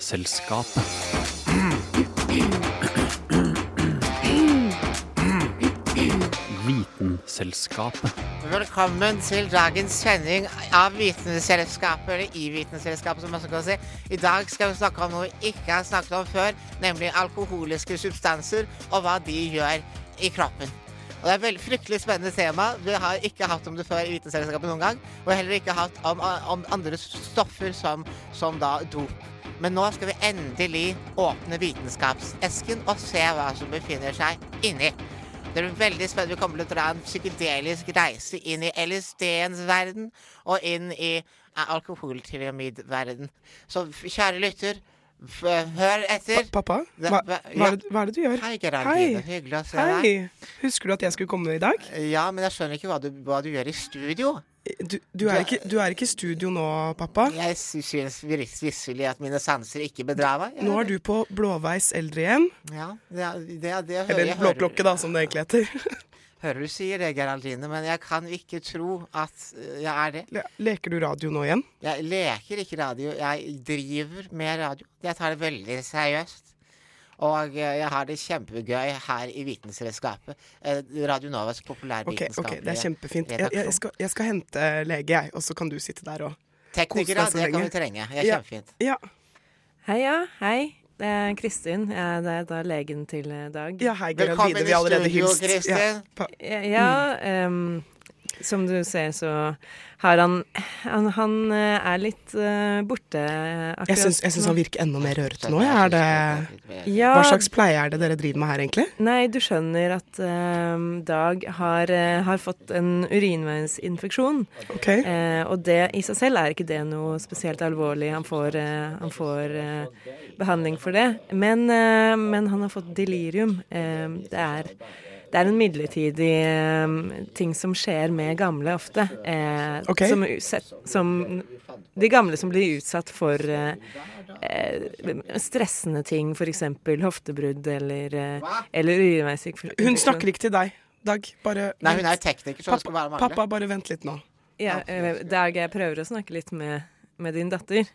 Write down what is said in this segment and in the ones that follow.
Vitenselskapet. Vitenselskapet. Velkommen til dagens sending av Vitenselskapet, eller i Vitenselskapet, som man skal si. I dag skal vi snakke om noe vi ikke har snakket om før, nemlig alkoholiske substanser og hva de gjør i kroppen. Og Det er et veldig fryktelig spennende tema. Vi har ikke hatt om det før i Vitenselskapet noen gang. Og heller ikke hatt om, om andre stoffer som, som da dop. Men nå skal vi endelig åpne vitenskapsesken og se hva som befinner seg inni. Det blir veldig spennende. Vi kommer til å dra en psykedelisk reise inn i LSD-ens verden og inn i alkoholtyramidverden. Så kjære lytter, hør etter. Pa pappa, hva, hva- ja. er det, hva er det du gjør? Hei, Geraldine. Hei. Hyggelig å se deg. Hei! Husker du at jeg skulle komme i dag? Ja, men jeg skjønner ikke hva du, hva du gjør i studio. Du, du, er ikke, du er ikke i studio nå, pappa. Jeg sy- synes visselig at mine sanser ikke bedrar meg. Nå er du på Blåveis eldrehjem. Ja, det, det, det hører Eller. Blåklokke, da, som det egentlig heter. Hører du sier det, Geraldine, men jeg kan ikke tro at øh, jeg er det. Le- Leker du radio nå igjen? Jeg leker ikke radio, jeg driver med radio. Jeg tar det veldig seriøst. Og eh, jeg har det kjempegøy her i Vitenselskapet. eh, Radio Novas populærvitenskapelige okay, ok, det er kjempefint. Jeg, jeg, skal, jeg skal hente lege, jeg, og så kan du sitte der og Teknikere, Kos deg så det kan du vi trenge. Det er Ja. kjempefint. Ja, Hei, ja. Hei. Det er Kristin. Er da legen til eh, Dag. ja hei, Velkommen i Vi har allerede studio, hilst. Kristin. Ja, Ja, ehm, som du ser, så har han Han, han eh, er litt uh, borte akkurat jeg syns, jeg syns han virker enda mer rørete nå. Er det, Ja, hva slags pleie er det dere driver med her, egentlig? Nei, du skjønner at ehm, Dag har, uh, har fått en urinveisinfeksjon. Okay. Eh, og det i seg selv er ikke det noe spesielt alvorlig. Han får, eh, han får eh, behandling for det. Men, eh, men han har fått delirium. Eh, det, er, det er en midlertidig eh, ting som skjer med gamle ofte. Eh, Ok. som, som de gamle som blir utsatt for stressende ting, f.eks. hoftebrudd eller, eller urinveisinfeksjon. Hun snakker ikke til deg, Dag. Bare Nei, hun er tekniker, så det skal være pappa, vanlig. pappa, bare vent litt nå. Ja, Dag, jeg prøver å snakke litt med, med din datter.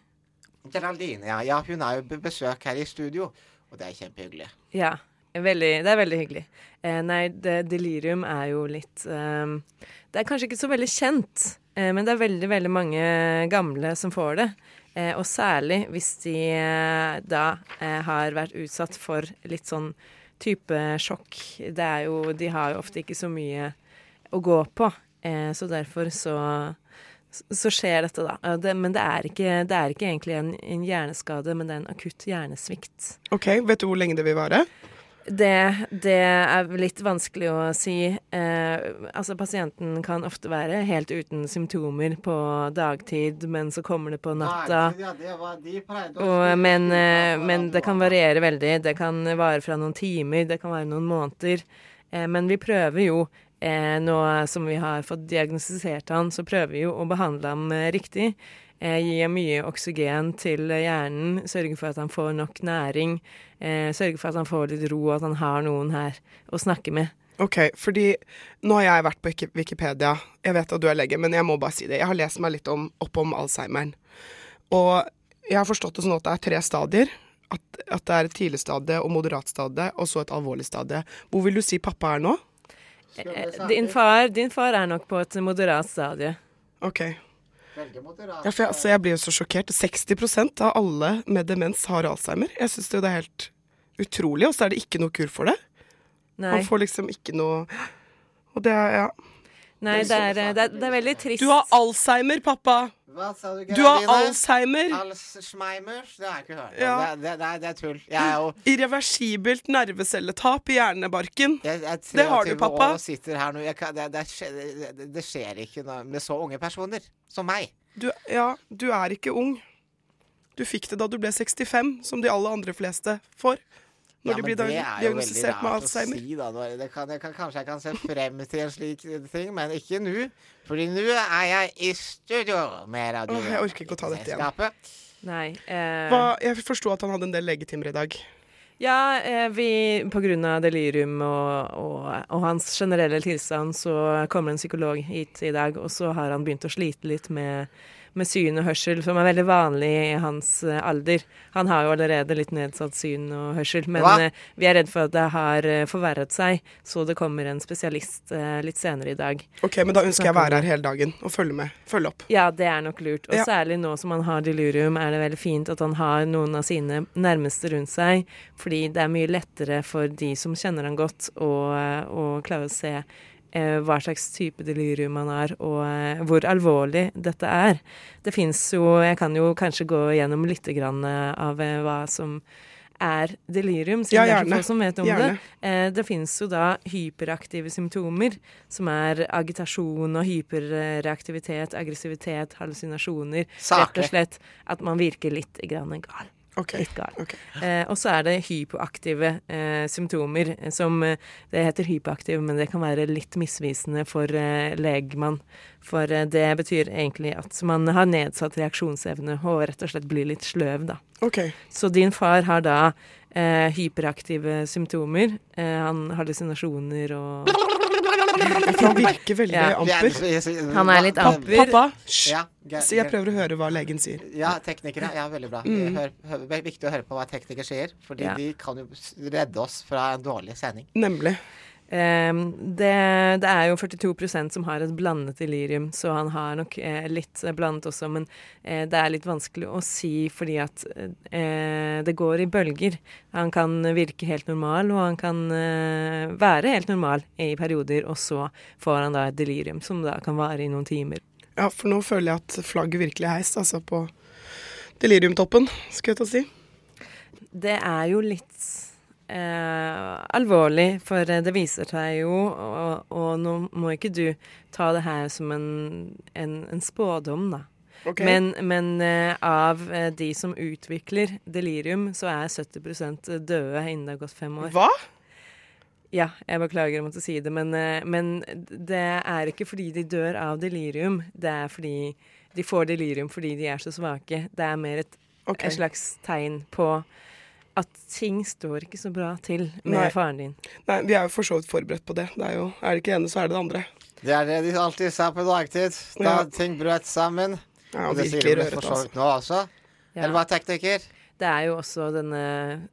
Geraldine, ja. ja. Hun er jo besøk her i studio, og det er kjempehyggelig. Ja, veldig, det er veldig hyggelig. Eh, nei, det, delirium er jo litt eh, Det er kanskje ikke så veldig kjent, eh, men det er veldig, veldig mange gamle som får det. Eh, og særlig hvis de eh, da eh, har vært utsatt for litt sånn type sjokk. Det er jo De har jo ofte ikke så mye å gå på, eh, så derfor så så skjer dette, da. Eh, Det, men det er, ikke, det er ikke egentlig en, en hjerneskade, men det er en akutt hjernesvikt. Ok, Vet du hvor lenge det vil vare? Det, det er litt vanskelig å si. Eh, altså Pasienten kan ofte være helt uten symptomer på dagtid, men så kommer det på natta. Og, men, eh, men det kan variere veldig. Det kan vare fra noen timer, det kan være noen måneder. Eh, men vi prøver jo, eh, nå som vi har fått diagnostisert han, så prøver vi jo å behandle ham eh, riktig. Eh, gi mye oksygen til hjernen, sørge for at han får nok næring. Eh, sørge for at han får litt ro, at han har noen her å snakke med. Ok, fordi nå har jeg vært på Wikipedia. Jeg vet at du er lege, men jeg må bare si det. Jeg har lest meg litt om, opp om Alzheimeren. Og jeg har forstått det sånn at det er tre stadier. At, at det er et tidlig stadie og moderat stadie, og så et alvorlig stadie. Hvor vil du si pappa er nå? Eh, din, far, din far er nok på et moderat stadie. Ok. Ja, for jeg, altså, jeg blir jo så sjokkert. 60% av alle med demens har Alzheimer. Jeg syns det er helt utrolig, og så er det ikke noe kur for det. Nei, Han får liksom ikke noe Og det er ja. Nei det, er, eh, det, er, det er veldig trist. Du har Alzheimer, pappa! Hva sa du, Du har alzheimer. Alzheimer! Det har jeg ikke hørt. Ja. Det, det, det, det er tull. Jeg er jo Irreversibelt nervecelletap i hjernebarken. jeg, jeg er Det har du, pappa. år og sitter her nå. Kan, det, det, skjer, det, det skjer ikke noe med så unge personer som meg. Du, ja, du er ikke ung. Du fikk det da du ble 65, som de aller andre fleste får. Når Ja, de blir er diagnostisert med Alzheimer. Si, da. Det kan, jeg kan, kanskje jeg kan se frem til en slik ting, men ikke nå. Fordi nå er jeg i studio med Radio Åh, jeg orker ikke å ta dette igjen. Nei. Eh, Hva, jeg forsto at han hadde en del legetimer i dag. Ja, eh, vi på grunn av delirium og, og, og hans generelle tilstand, så kommer en psykolog hit i dag, og så har han begynt å slite litt med, med syn og hørsel, som er veldig vanlig i hans eh, alder. Han har jo allerede litt nedsatt syn og hørsel, men Hva? eh, vi er redd for at det har eh, forverret seg, så det kommer en spesialist litt senere i dag. Ok, men da ønsker jeg å være her hele dagen og følge med. Følge opp. Ja, det er nok lurt. Og Ja. særlig nå som han har delirium, er det veldig fint at han har noen av sine nærmeste rundt seg, fordi det er mye lettere for de som kjenner han godt, å, å klare å se hva slags type delirium man har, og eh, hvor alvorlig dette er. Det fins jo Jeg kan jo kanskje gå gjennom litt grann eh, av eh, hva som er delirium, siden Ja, det er så få som vet om Gjerne. det. Eh, det finnes jo da hyperaktive symptomer, som er agitasjon og hyperreaktivitet, aggressivitet, hallusinasjoner. Rett og slett at man virker litt grann gal. Ok. Litt gal. Okay. Eh, og så er det hypoaktive eh, symptomer, eh, som eh, Det heter hypoaktiv, men det kan være litt misvisende for eh, legmann. For eh, det betyr egentlig at man har nedsatt reaksjonsevne og rett og slett blir litt sløv, da. Okay. Så din far har da eh, hyperaktive symptomer. Eh, han har hallusinasjoner og han virker veldig Ja. amper. Han er litt amper. Pappa, hysj! Ja, Så jeg prøver å høre hva legen sier. Ja, teknikere. Ja, veldig bra. Mm. Hør, hør, viktig å høre på hva teknikere sier, fordi Ja. de kan jo redde oss fra en dårlig sending. Nemlig. Eh, det, det er jo 42% som har et blandet delirium, så han har nok eh, litt blandet også. Men eh, det er litt vanskelig å si fordi at eh, det går i bølger. Han kan virke helt normal, og han kan eh, være helt normal i perioder, og så får han da et delirium som da kan vare i noen timer. Ja, for nå føler jeg at flagget virkelig er heist, altså på deliriumtoppen, skulle jeg ta si. Det er jo litt eh, alvorlig, for eh, det viser seg jo, og, og nå må ikke du ta det her som en, en, en spådom, da. Okay. Men, men eh, av eh, de som utvikler delirium, så er 70 døde innen det har gått fem år. Hva? Ja, jeg beklager å måtte si det, men, eh, men det er ikke fordi de dør av delirium. Det er fordi de får delirium fordi de er så svake. Det er mer et, okay. et slags tegn på at ting står ikke så bra til med Nei. faren din. Nei, vi er jo for så vidt forberedt på det. Det er jo, er det ikke det ene, så er det det andre. Det er det de alltid sa på dagtid, da Ja. ting brøt sammen. Ja, Og det sier de for så altså. vidt nå også. Ja. Eller hva, tekniker? Det er jo også denne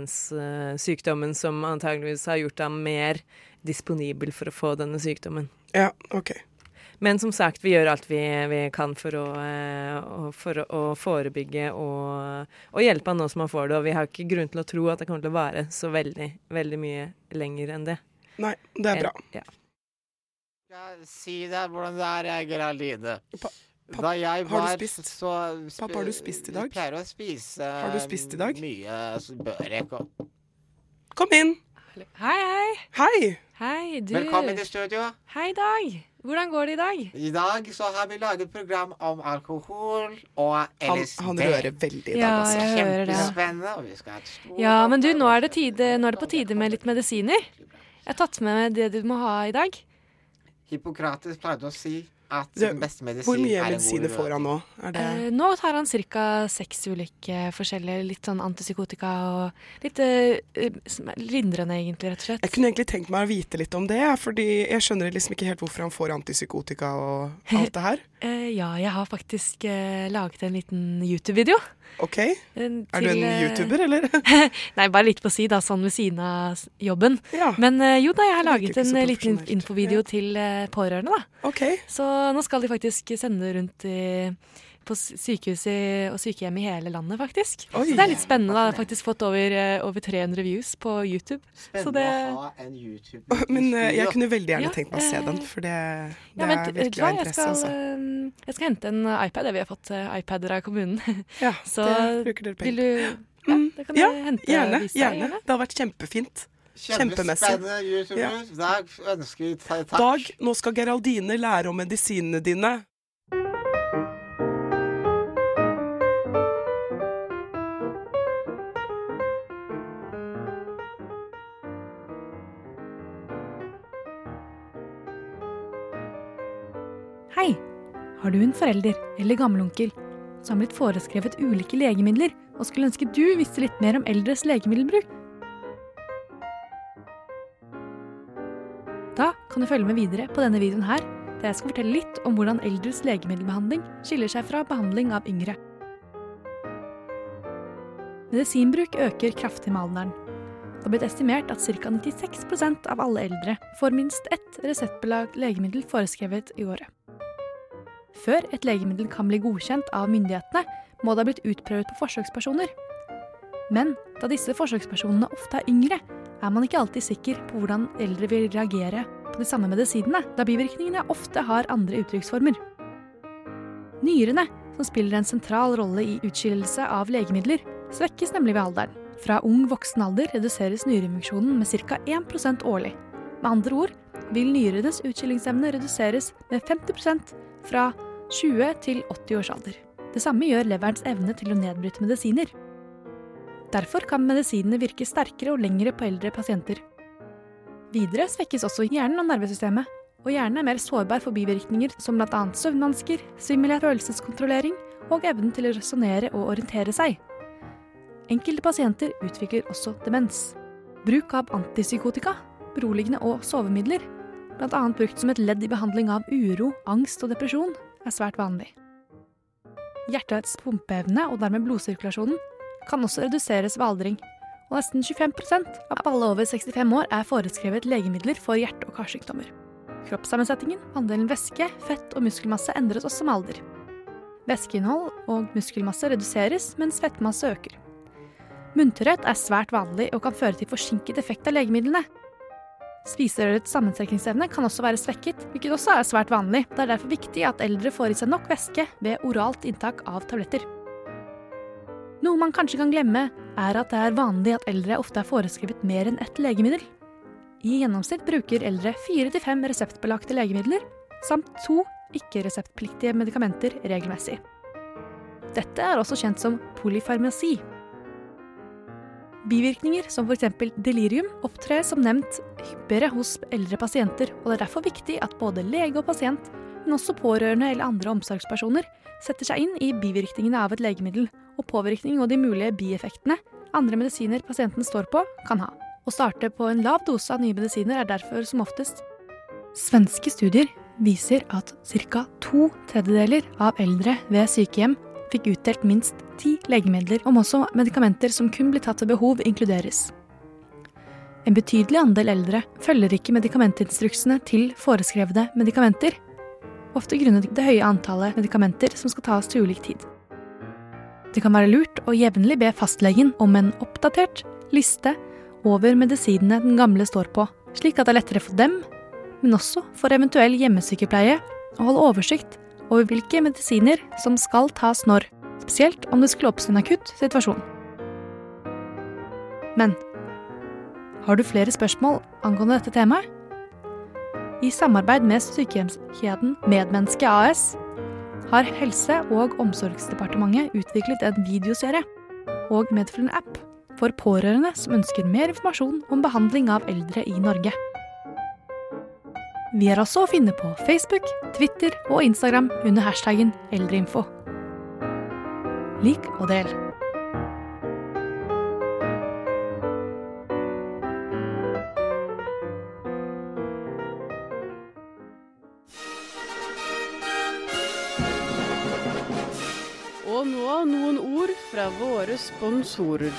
Alzheimer-demenssykdommen som antageligvis har gjort ham mer disponibel for å få denne sykdommen. Ja, ok. Men som sagt, vi gjør alt vi, vi kan for å, eh, for å, å forebygge og, og hjelpe han nå som han får det. Og vi har ikke grunn til å tro at det kommer til å vare så veldig, veldig mye lenger enn det. Nei, det er bra. Ja. Jeg si deg hvordan det er, jeg, Geraldine. Pa- pa- Da jeg har du spist? så sp- Pappa, har du spist i dag? Jeg pleier å spise Har du spist i dag? mye så børek og Kom inn! Hei, hei. Hei! Hei, du. Velkommen til studio. Hei, Dag. Hvordan går det i dag? I dag så har vi laget program om alkohol og LSD. han rører veldig i dag, Ja, altså. Kjempespennende. Og vi skal ha et stort Ja, men du, nå er det, tide, nå er det på tide med litt medisiner. Jeg har tatt med meg det du må ha i dag. Hippokrates pleide å si at Det- den beste medisin Hvor mye er medisiner får han nå? Er det Eh, nå tar han ca. seks ulike forskjellige, litt sånn antipsykotika og litt eh, eh, lindrende, egentlig, rett og slett. Jeg kunne egentlig tenkt meg å vite litt om det, fordi jeg skjønner liksom ikke helt hvorfor han får antipsykotika og alt det her. Eh, ja, jeg har faktisk eh, laget en liten YouTube-video. OK? Til, Er du en eh, YouTuber, eller? Nei, bare litt på si, da, sånn ved siden av jobben. ja. Men eh, jo da, jeg har laget en eh, liten infovideo ja. til eh, pårørende, da. Okay. Så nå skal de faktisk sende rundt i, på sykehus i, og sykehjem i hele landet, faktisk. Oi. Så det er litt spennende. da. Jeg har faktisk fått over, eh, over 300 views på YouTube. Så Spennende det- å ha en YouTube Men uh, jeg kunne veldig gjerne Ja, tenkt meg å se eh, den, for det, det Ja, er vet du virkelig av Jeg interesse, skal, altså. jeg skal hente en iPad. Vi har fått iPader av kommunen. Ja, Så det bruker dere penger på. Ja, Mm, det kan ja, hente Gjerne. vise deg, gjerne. Det har vært kjempefint. Kjempemessig. Kjempespennende YouTuber. Dag ønsker vi ta- takk. Dag, nå skal Geraldine lære om medisinene dine. Har du en forelder eller gammelonkel som har blitt foreskrevet ulike legemidler, og skulle ønske du visste litt mer om eldres legemiddelbruk? Da kan du følge med videre på denne videoen her, der jeg skal fortelle litt om hvordan eldres legemiddelbehandling skiller seg fra behandling av yngre. Medisinbruk øker kraftig med alderen. Det har blitt estimert at ca. 96% av alle eldre får minst ett reseptbelagt legemiddel foreskrevet i året. Før et legemiddel kan bli godkjent av myndighetene, må det ha blitt utprøvd på forsøkspersoner. Men da disse forsøkspersonene ofte er yngre, er man ikke alltid sikker på hvordan eldre vil reagere på de samme medisinene, da bivirkningene ofte har andre uttrykksformer. Nyrene, som spiller en sentral rolle i utskillelse av legemidler, svekkes nemlig ved alderen. Fra ung voksen alder reduseres nyrefunksjonen med ca. 1% årlig. Med andre ord vil nyrenes utskillingsevne reduseres med 50 fra 20 til 80 års alder. Det samme gjør leverens evne til å nedbryte medisiner. Derfor kan medisinene virke sterkere og lengre på eldre pasienter. Videre svekkes også hjernen og nervesystemet, og hjernen er mer sårbar for bivirkninger som bl.a. søvnvansker, svimmelhet, følelseskontrollering og evnen til å resonnere og orientere seg. Enkelte pasienter utvikler også demens. Bruk av antipsykotika, beroligende og sovemidler, bl.a. brukt som et ledd i behandling av uro, angst og depresjon, er svært vanlig. Hjertets pumpeevne og dermed blodsirkulasjonen kan også reduseres ved aldring, og nesten 25% av alle over 65 år er foreskrevet legemidler for hjerte- og karsykdommer. Kroppssammensetningen, andelen væske, fett og muskelmasse endres også med alder. Væskeinnhold og muskelmasse reduseres, mens fettmasse øker. Munntørrhet er svært vanlig og kan føre til forsinket effekt av legemidlene. Spiserørets sammentrekningsevne kan også være svekket, hvilket også er svært vanlig. Det er derfor viktig at eldre får i seg nok væske ved oralt inntak av tabletter. Noe man kanskje kan glemme, er at det er vanlig at eldre ofte er foreskrevet mer enn ett legemiddel. I gjennomsnitt bruker eldre fire til fem reseptbelagte legemidler, samt to ikke-reseptpliktige medikamenter regelmessig. Dette er også kjent som polyfarmasi. Bivirkninger som f.eks. delirium opptrer som nevnt hyppigere hos eldre pasienter, og det er derfor viktig at både lege og pasient, men også pårørende eller andre omsorgspersoner, setter seg inn i bivirkningene av et legemiddel, og påvirkning og de mulige bieffektene andre medisiner pasienten står på, kan ha. Å starte på en lav dose av nye medisiner er derfor som oftest Svenske studier viser at ca. to tredjedeler av eldre ved sykehjem fikk utdelt minst ti legemidler, om også medikamenter som kun blir tatt ved behov, inkluderes. En betydelig andel eldre følger ikke medikamentinstruksene til foreskrevne medikamenter, ofte grunnet det høye antallet medikamenter som skal tas til ulik tid. Det kan være lurt å jevnlig be fastlegen om en oppdatert liste over medisinene den gamle står på, slik at det er lettere for dem, men også for eventuell hjemmesykepleie, å holde oversikt over hvilke medisiner som skal tas når, spesielt om det skulle oppstå en akutt situasjon. Men har du flere spørsmål angående dette temaet? I samarbeid med sykehjemskjeden Medmenneske AS har Helse- og omsorgsdepartementet utviklet en videoserie og medfølgende app for pårørende som ønsker mer informasjon om behandling av eldre i Norge. Vi er også å finne på Facebook, Twitter og Instagram under hashtaggen eldreinfo. Lik og del. Og nå noen ord fra våre sponsorer.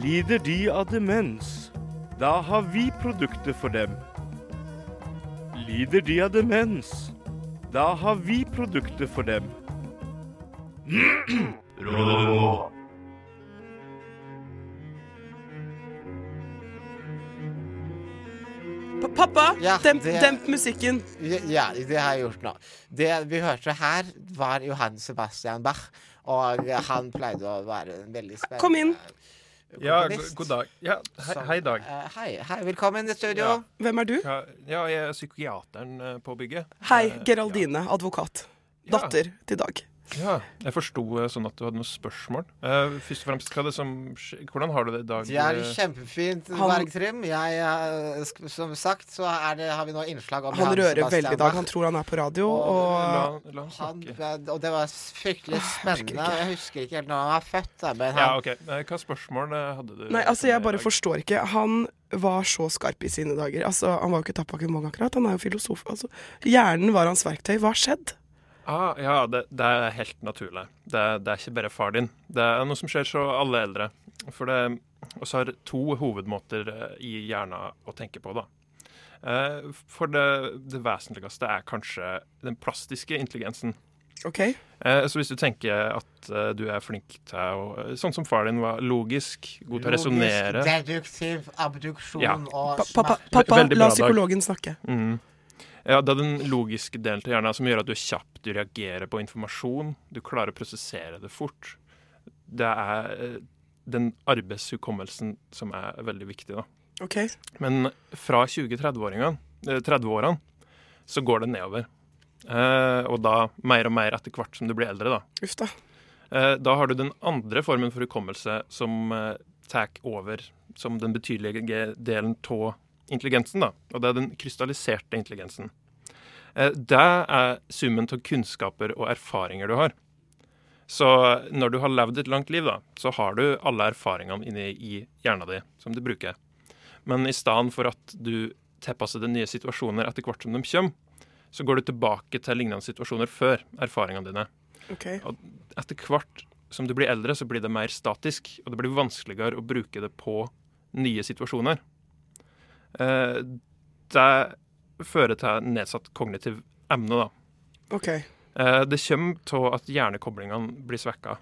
Lider de av demens? Da har vi produkter for dem. Lider de av demens? Da har vi produkter for dem. Rå. Pa- Pappa, Ja, demp, det- demp musikken. Ja, det har jeg gjort nå. Det vi hørte her, var Johan Sebastian Bach. Og han pleide å være en veldig spennende Kom inn. Ja, god dag. Ja, hei, hei Dag. eh, hei, hei, velkommen i studio. Ja. Hvem er du? Ja, ja, jeg er psykiateren eh, på bygget. Hei, Eh, Geraldine, advokat. Ja. Datter til Dag. Ja, jeg forsto eh, sånn at du hadde noen spørsmål. Uh, først og fremst, hva er det som Hvordan har du det i dag? Det er eh? kjempefint, Bergtrim. Jeg, som sagt så er det, har vi nå innslag om Han rører Sebastian veldig i dag. Han tror han er på radio, Og og La, la han og det var fryktelig spennende. Jeg husker ikke helt når han var født, men Ja, han OK. Eh, Hva spørsmål hadde du? Nei, altså, jeg bare forstår ikke. Han var så skarp i sine dager. Altså, Han var jo ikke Tapak Kumong akkurat, han er jo filosof. Altså, hjernen var hans verktøy. Hva har skjedd? Ah, ja, det, det er helt naturlig. Det, det er ikke bare far din. Det er noe som skjer så alle eldre. For det også har to hovedmåter eh, i hjernen å tenke på, da. Eh, For det, det vesentligste er kanskje den plastiske intelligensen. OK? Eh, Så hvis du tenker at du er flink til å Sånn som far din var logisk, god til å resonnere Logisk, deduktiv abduksjon Ja. og Pa pappa, pappa la dag. psykologen snakke. Mm. Ja, Det er den logiske delen til hjernen som gjør at du er kjapp, du reagerer på informasjon, du klarer å prosessere det fort. Det er eh, den arbeidshukommelsen som er veldig viktig. da. OK? Men fra 20-30-årene eh, 30-årene så går det nedover. Eh, og da mer og mer etter hvert som du blir eldre. Da Uff da. Eh, Da har du den andre formen for hukommelse som eh, tar over som den betydelige delen av intelligensen. da, Og det er den krystalliserte intelligensen. Eh, Det er summen av kunnskaper og erfaringer du har. Så når du har levd et langt liv, da, så har du alle erfaringene inni i hjernen din som du bruker. Men i stedet for at du tilpasser deg nye situasjoner etter hvert som de kommer, så går du tilbake til lignende situasjoner før erfaringene dine. OK. Etter hvert som du blir eldre, så blir det mer statisk, og det blir vanskeligere å bruke det på nye situasjoner. Eh, det fører til nedsatt kognitiv emne, da. Okay. Eh, det kommer til at hjernekoblingene blir svekka.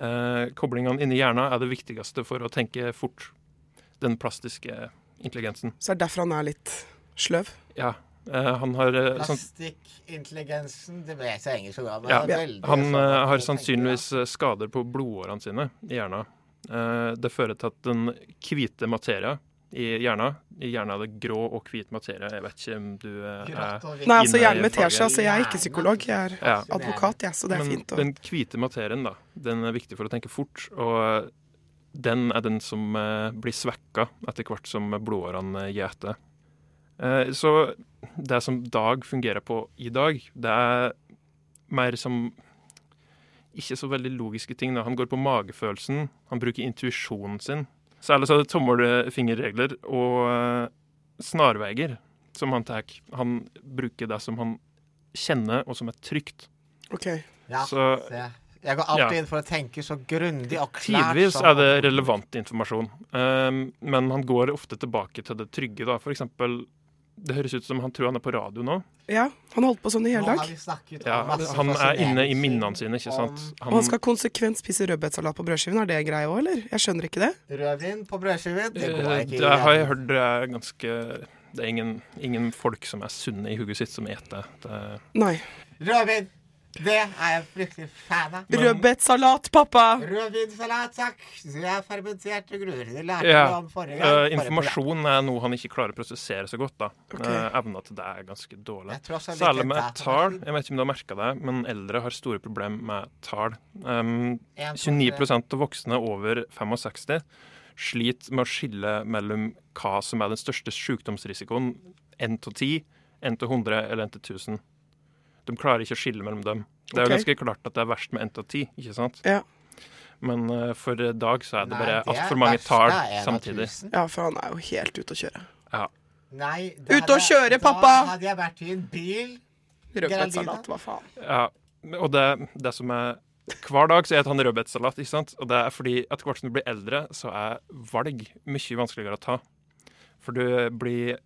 Eh, koblingene inni hjernen er det viktigste for å tenke fort. Den plastiske intelligensen. Så er det derfor han er litt sløv. Ja. Eh, han har eh, sånn Plastikkintelligensen, det vet jeg om. men Ja, Han sånn eh, har tenker, sannsynligvis eh, skader på blodårene sine i hjernen. Eh, det fører til at den hvite materia i hjernen I hjernen er det grå og hvit materie. Jeg vet ikke om du eh, er. Nei, altså hjernen med teskje. Altså, jeg er ikke psykolog, jeg er Ja. advokat, jeg, så det er Men fint. Og... den hvite materien, da, den er viktig for å tenke fort. Og den er den som eh, blir svekka etter hvert som blodårene gjeter. Eh, så det som Dag fungerer på i dag, det er mer som ikke så veldig logiske ting. Da. Han går på magefølelsen, han bruker intuisjonen sin. Særlig så er det tommelfingerregler og eh, snarveier som han tar. Han bruker det som han kjenner, og som er trygt. OK. Ja, Så se. Jeg går alltid Ja. inn for å tenke så grundig og klart. Tidvis er det relevant informasjon, um, men han går ofte tilbake til det trygge. da. For eksempel, det høres ut som han tror han er på radio nå. Ja, han holdt på sånn i hele dag. Ja, han er inne i minnene sine, ikke sant. sant. Og han skal konsekvent spise rødbetsalat på brødskiven. Er det greia òg, eller? Jeg skjønner ikke det. Rødvin på brødskiven, det går Eh, ikke. det har jeg hørt det er ganske Det er ingen, ingen folk som er sunne i hugget sitt, som eter det. Nei. Rødvin, det er jeg fryktelig fan av. Rødbetsalat, pappa! Rødvinsalat, takk. Det er fermenterte gruer. Det lærte Ja. vi om forrige gang. Eh, Forrige informasjon er noe han ikke klarer å prosessere så godt. da. Ok. Eh, evna til det er ganske dårlig. Særlig med data- tall. Jeg vet ikke om du har merka det, men eldre har store problemer med tall. Um, 29 tre. av voksne over 65 sliter med å skille mellom hva som er den største sykdomsrisikoen, 1 til 10, 1 til 100 eller 1 til 1000. De klarer ikke å skille mellom dem. Det er jo ganske klart at det er verst med 1 til 10, ikke sant? Ja. Men uh, for Dag så er det Nei, bare altfor mange tall samtidig. Ja, for han er jo helt ute å kjøre. Nei, Ut og hadde- kjøre, pappa! Da hadde jeg vært i en bil. Rødbetsalat, hva faen. Ja, og det, det som er Hver dag så spiser han rødbetsalat, ikke sant? Og det er fordi etter hvert som du blir eldre, så er valg mye vanskeligere å ta. For du blir,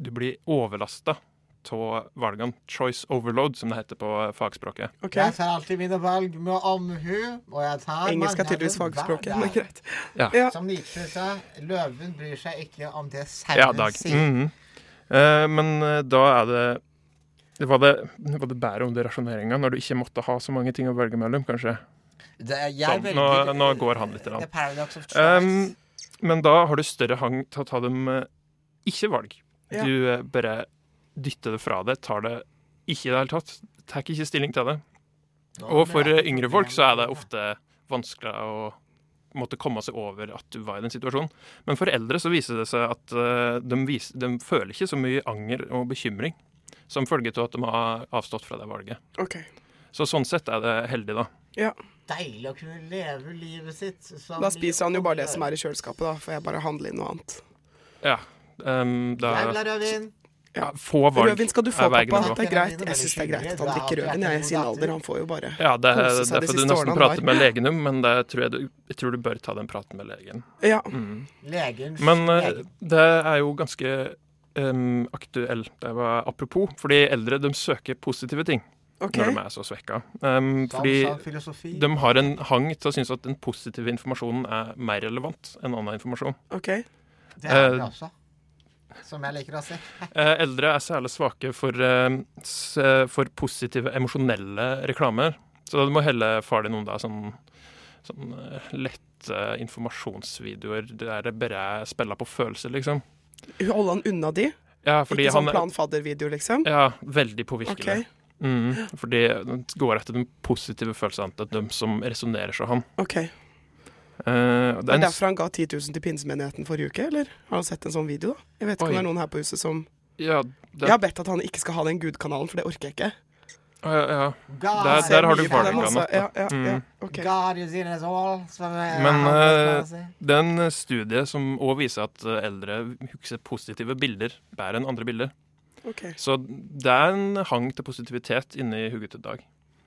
du blir overlasta av valgene. Choice overload, som det heter på fagspråket. Okay. Jeg tar alltid mine valg med omhu, og jeg tar Engelsk er tydeligvis fagspråket, men greit. Ja. Ja. Som Nietzsche sa, løven bryr seg ikke om det Ja, sauen Dag. sier. Mhm. Eh, men eh, da er det det var, det, var det bedre under rasjoneringa, når du ikke måtte ha så mange ting å velge mellom, kanskje? Det, jeg Sånn, nå, velger- nå går han litt. Um, men da har du større hang til å ta dem eh, ikke valg. Ja. Du eh, bare dytter det fra deg, tar det ikke i det hele tatt. Tar ikke stilling til det. Og for eh, yngre folk så er det ofte vanskelig å måtte komme seg over at du var i den situasjonen. Men for eldre så viser det seg at eh, de, viser, de føler ikke så mye anger og bekymring som følge av at de har avstått fra det valget. OK. Så sånn sett er det heldig, da. Ja. Deilig å kunne leve livet sitt. Da spiser han jo bare det som er i kjøleskapet, da. Får jeg bare handle inn noe annet. Ja. Um, da, Jeg vil ha rødvin. Ja, få valg Rødvin skal du få, pappa. Det er greit. Jeg syns det er greit at han drikker rødvin. Jeg er i sin alder. Han får jo bare Ja, det er kose seg de derfor du siste nesten årene prater med legen om, men det tror jeg, du, jeg tror du bør ta den praten med legen. Ja. Mm. Legen. Men eh, det er jo ganske um, aktuell. Det var apropos, fordi eldre de søker positive ting Okay. når de er så svekka. Um, fordi de har en hang til å synes at den positive informasjonen er mer relevant enn annen informasjon. ok. Det er det eh, også. Som jeg liker å si. Eh, eldre er særlig svake for, eh, eh, for positive emosjonelle reklamer. Så du må helle far din om da sånn, sånn lette informasjonsvideoer der det bare er spiller på følelser, liksom. Holde han unna de? Ja, fordi Ikke sånn planfaddervideo, er liksom? ja, veldig påvirkelig. Okay. Mm, fordi det går etter den positive følelsene til dem som resonnerer som han. ok. Eh, Det det er en, derfor han ga 10 000 til pinsemenigheten forrige uke, eller? Har han sett en sånn video, da? Jeg vet ikke Oi. om det er noen her på huset som ja, Jeg har bedt at han ikke skal ha den gudkanalen, for det orker jeg ikke. ja, ja. Der- der har du da. Ja, ja, ja. Mm. OK. God is in us all. Som jeg Men, uh, eh. Det er en studie som òg viser at eh, eldre husker positive bilder bedre enn andre bilder. Okay. Så det er en hang til positivitet inne i hugget til Dag.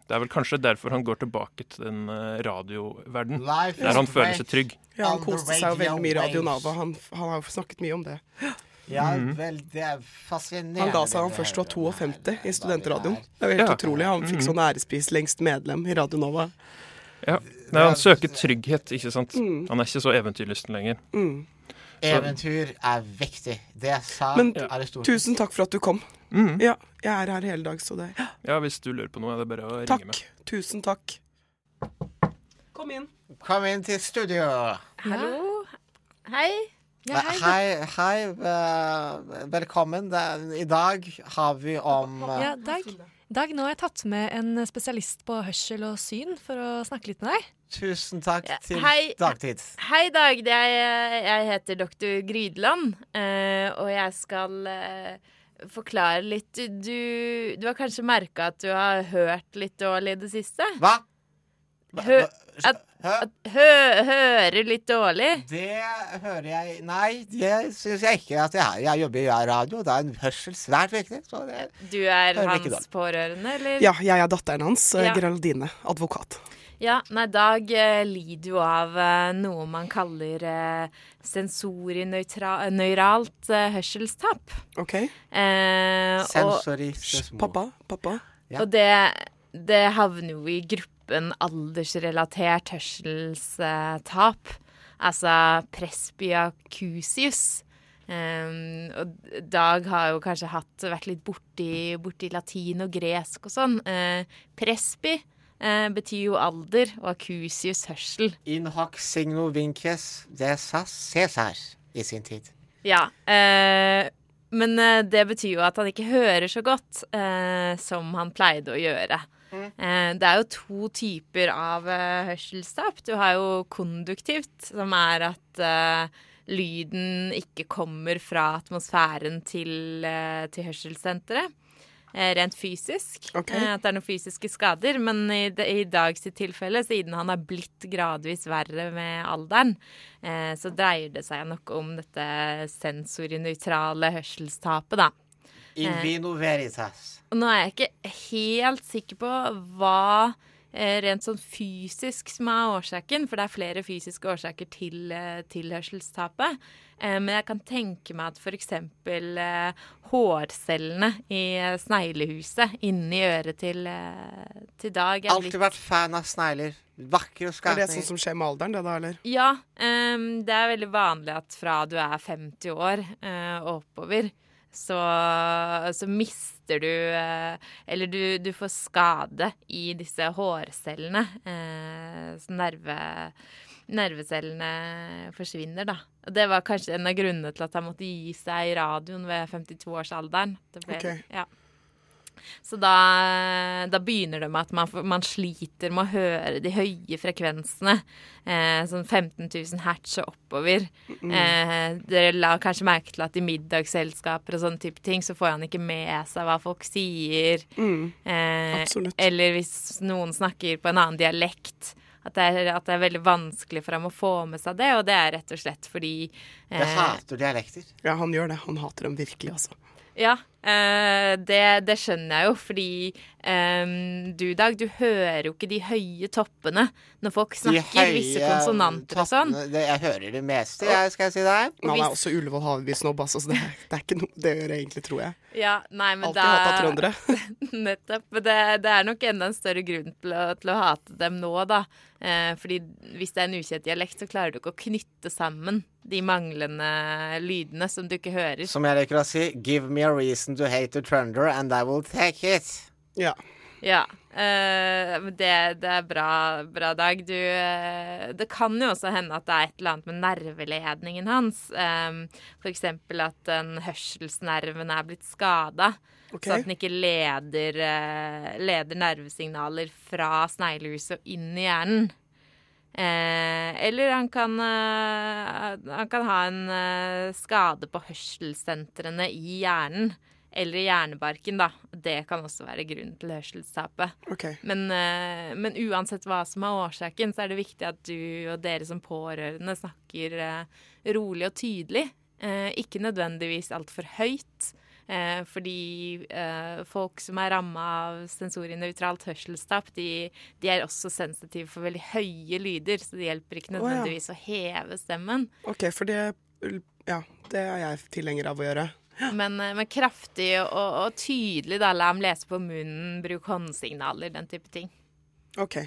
Det er vel kanskje derfor han går tilbake til den radioverdenen, radioverden, der han føler seg trygg. Ja, han koste seg jo veldig mye i Radio. Nava. Han, han har jo snakket mye om det. Ja, Mhm. vel, det er fascinerende. Han ga seg han først var 52 i studentradioen. det er. Det er jo helt Ja. utrolig. Han fikk Mhm. sånn ærespris lengst medlem i Radio Nova. Ja. Nei, han søker trygghet, ikke sant. Mm. Han er ikke så eventyrlysten lenger. Mm. Eventyr er viktig. Det sa Men Aristoteles. tusen takk for at du kom. Mm. Ja, jeg er her hele dag, så det Ja, hvis du lurer på noe, er det bare å ringe Takk. meg. Tusen takk. Kom inn. Kom inn til studio. Hallo. Hei. Ja, hei. Hei, hei. velkommen. I dag har vi om Ja, Dag. Dag, nå har jeg tatt med en spesialist på hørsel og syn for å snakke litt med deg. Tusen takk til hei. dagtid. Hei, Dag. Er, jeg heter doktor Grydeland, eh, og jeg skal eh, forklare litt. Du, du har kanskje merka at du har hørt litt dårlig i det siste? Hva? Hø- at- At hø, hører litt dårlig? Det hører jeg Nei, det syns jeg ikke at jeg er. Jeg jobber i radio, da er en hørsel svært viktig. Så det Du er hans pårørende, eller? Ja, jeg er datteren hans, eh, Ja. Geraldine, advokat. Ja, nei, Dag eh, lider jo av eh, noe man kaller eh, sensorinøyralt eh, hørselstap. OK? Eh, og, Pappa, pappa. Ja. og det, det havner jo i gruppen aldersrelatert hørselstap. Altså presbyacusius. Um, og Dag har jo kanskje hatt, vært litt borti, borti latin og gresk og sånn. Uh, presby uh, betyr jo alder, og acusius hørsel. In hac signo vinces, det sa Cæsar i sin tid. Ja. Uh, men eh, det betyr jo at han ikke hører så godt eh, som han pleide å gjøre. Eh, det er jo to typer av eh, hørselstap. Du har jo konduktivt, som er at uh, lyden ikke kommer fra atmosfæren til, uh, til hørselssenteret. Rent fysisk. Ok. Eh, at det er noen fysiske skader. Men i, i Dag sitt tilfelle, siden han har blitt gradvis verre med alderen, eh, så dreier det seg nok om dette sensorinøytrale hørselstapet, da. In Eh. vino veritas. Nå er jeg ikke helt sikker på hva eh, rent sånn fysisk som er årsaken, for det er flere fysiske årsaker til, eh, til hørselstapet. Eh, men jeg kan tenke meg at f.eks. Hårcellene i eh, sneglehuset inni øret til, til Dag er Alltid vært fan av snegler. Vakre Er det skapninger. sånn som skjer med alderen, det da, eller? Ja, ehm, det er veldig vanlig at fra du er 50 år eh, og oppover, så, så mister du eh, Eller du, du får skade i disse hårcellene. Eh, så nerve, nervecellene forsvinner, da. Og det var kanskje en av grunnene til at han måtte gi seg i radioen ved 52-årsalderen. Okay. Ok. Ja. Så da, da begynner det med at man, man sliter med å høre de høye frekvensene. Eh, sånn 15 000 hertz og oppover. Mm. Eh, dere la kanskje merke til at i middagsselskaper og sånne type ting, så får han ikke med seg hva folk sier. Mm. Eh, eller hvis noen snakker på en annen dialekt. At det, er, at det er veldig vanskelig for ham å få med seg det, og det er rett og slett fordi Jeg eh, hater dialekter. Ja, han gjør det. Han hater dem virkelig, altså. Ja, det, det skjønner jeg jo, fordi eh, du, Dag, du hører jo ikke de høye toppene når folk snakker visse konsonanter og sånn. det, Jeg hører det meste, jeg, skal jeg si deg. Men han er også Ullevål Haveby-snobb, altså, så det, det er ikke noe det gjør jeg egentlig, tror jeg. Ja, nei, men Alltid hata trøndere. Nettopp. Men det, det er nok enda en større grunn til å, til å hate dem nå, da. Eh, fordi hvis det er en ukjent dialekt, så klarer du ikke å knytte sammen de manglende lydene som du ikke hører. Som jeg liker å si, give me a reason to hate a trønder, and I will take it. Ja. Ja. Uh, det, det er bra, bra Dag. Du uh, Det kan jo også hende at det er et eller annet med nerveledningen hans. Um, for eksempel at den hørselsnerven er blitt skada. Okay. Så at den ikke leder, uh, leder nervesignaler fra sneglehuset og inn i hjernen. Eh, eller han kan, eh, han kan ha en eh, skade på hørselssentrene i hjernen. Eller hjernebarken, da. Det kan også være grunnen til hørselstapet. Okay. Men, eh, men uansett hva som er årsaken, så er det viktig at du og dere som pårørende snakker eh, rolig og tydelig. Eh, ikke nødvendigvis altfor høyt. Eh, fordi eh, folk som er ramma av sensorinøytralt hørselstap, de, de er også sensitive for veldig høye lyder, så det hjelper ikke ja. nødvendigvis å heve stemmen. OK, for det Ja, det er jeg tilhenger av å gjøre. Men, eh, men kraftig og, og tydelig, da. La ham lese på munnen, bruk håndsignaler, den type ting. OK.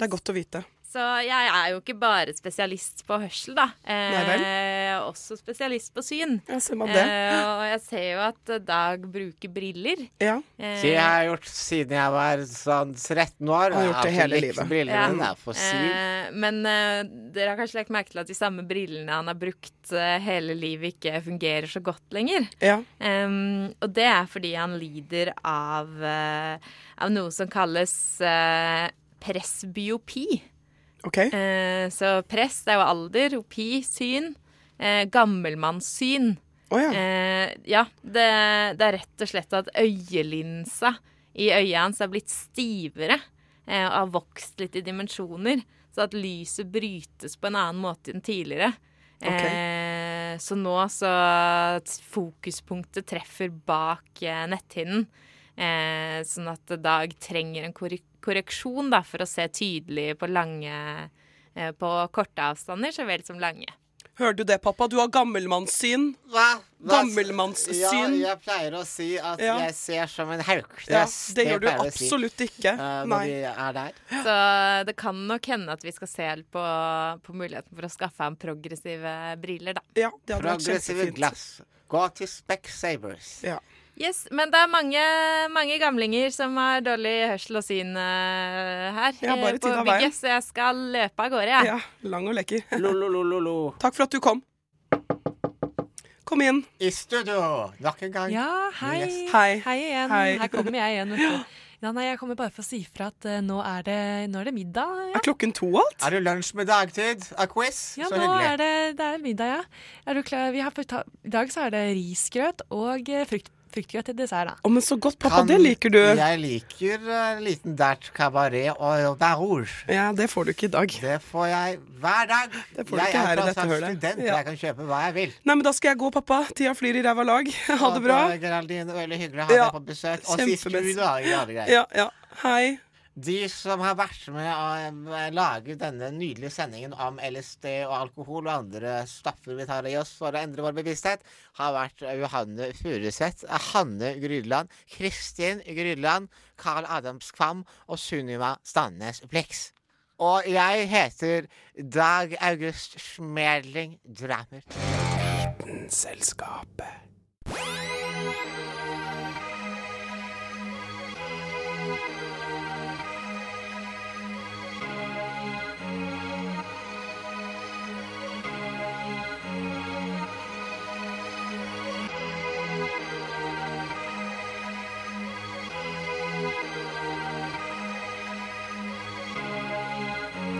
Det er godt å vite. Så jeg er jo ikke bare spesialist på hørsel, da. Eh, også spesialist på syn. Ja, ser man det. Eh, og jeg ser jo at Dag bruker briller. Ja. Eh, Det har jeg gjort siden jeg var sånn 13 år. Han har gjort det hele livet. Ja. mine for syn. Eh, men eh, dere har kanskje lagt merke til at de samme brillene han har brukt eh, hele livet, ikke fungerer så godt lenger. Ja. Og det er fordi han lider av, eh, av noe som kalles eh, presbyopi. OK. Eh, så press det er jo alder, opi syn. Eh, gammelmannssyn. Oh, ja. Eh, ja, det, det er rett og slett at øyelinsa i øyet hans er blitt stivere eh, og har vokst litt i dimensjoner. Så at lyset brytes på en annen måte enn tidligere. Ok. Eh, så nå så fokuspunktet treffer bak eh, netthinnen. Eh, sånn at Dag trenger en korrek korreksjon da, for å se tydelig på lange eh, På korte avstander så vel som lange. Hører du det, pappa? Du har gammelmannssyn. Hva? Hva- Gammelmannssyn. Ja, jeg pleier å si at Ja. jeg ser som en hauknes. Ja, det gjør du absolutt si, ikke. Uh, når Nei. De er der. Så det kan nok hende at vi skal se på, på muligheten for å skaffe ham progressive briller, da. Ja, det hadde vært Progressive glass. Gå til Specsavers. Ja. Yes, Men det er mange, mange gamlinger som har dårlig hørsel og syn uh, her Ja, bare eh, på tid av veien. bygget, så jeg skal løpe av gårde, jeg. ja. Lang og lekker. Lo-lo-lo-lo-lo. Takk for at du kom. Kom inn. I studio nok en gang. Ja, hei. Yes. Hei. Hei igjen. Hei. Her kommer jeg igjen, vet du. Ja, nei, jeg kommer bare for å si ifra at uh, nå, er det, nå er det middag. Ja, Er klokken to alt? Er det lunsj med dagtid? A quiz? ja Så nå hyggelig. er det, det er middag, ja. Er du klar? Vi har I dag så er det risgrøt og uh, frukt, fruktgrøt til dessert, da. Å, men så godt, pappa. Kan- Det liker du. Jeg liker uh, en liten dert cabaret og vin rouge. Ja, det får du ikke i dag. Det får jeg hver dag. Det får du jeg ikke her i dette hølet. dette er student, Ja. jeg kan kjøpe hva jeg vil. Nei, men da skal jeg gå, pappa. Tida flyr i ræva lag. Ha det bra. Geraldine, veldig hyggelig å ha Ja, deg på besøk. Og sist du, da. Ja, ja. Hei. De som har vært med å laget lage denne nydelige sendingen om LSD og alkohol og andre stoffer vi tar i oss for å endre vår bevissthet, har vært Johanne Furuseth, Hanne Grydland, Kristin Grydland, Carl Adams Kvam og Sunniva Stannes Blix. Og jeg heter Dag August Schmerling Drammer. Selskapet.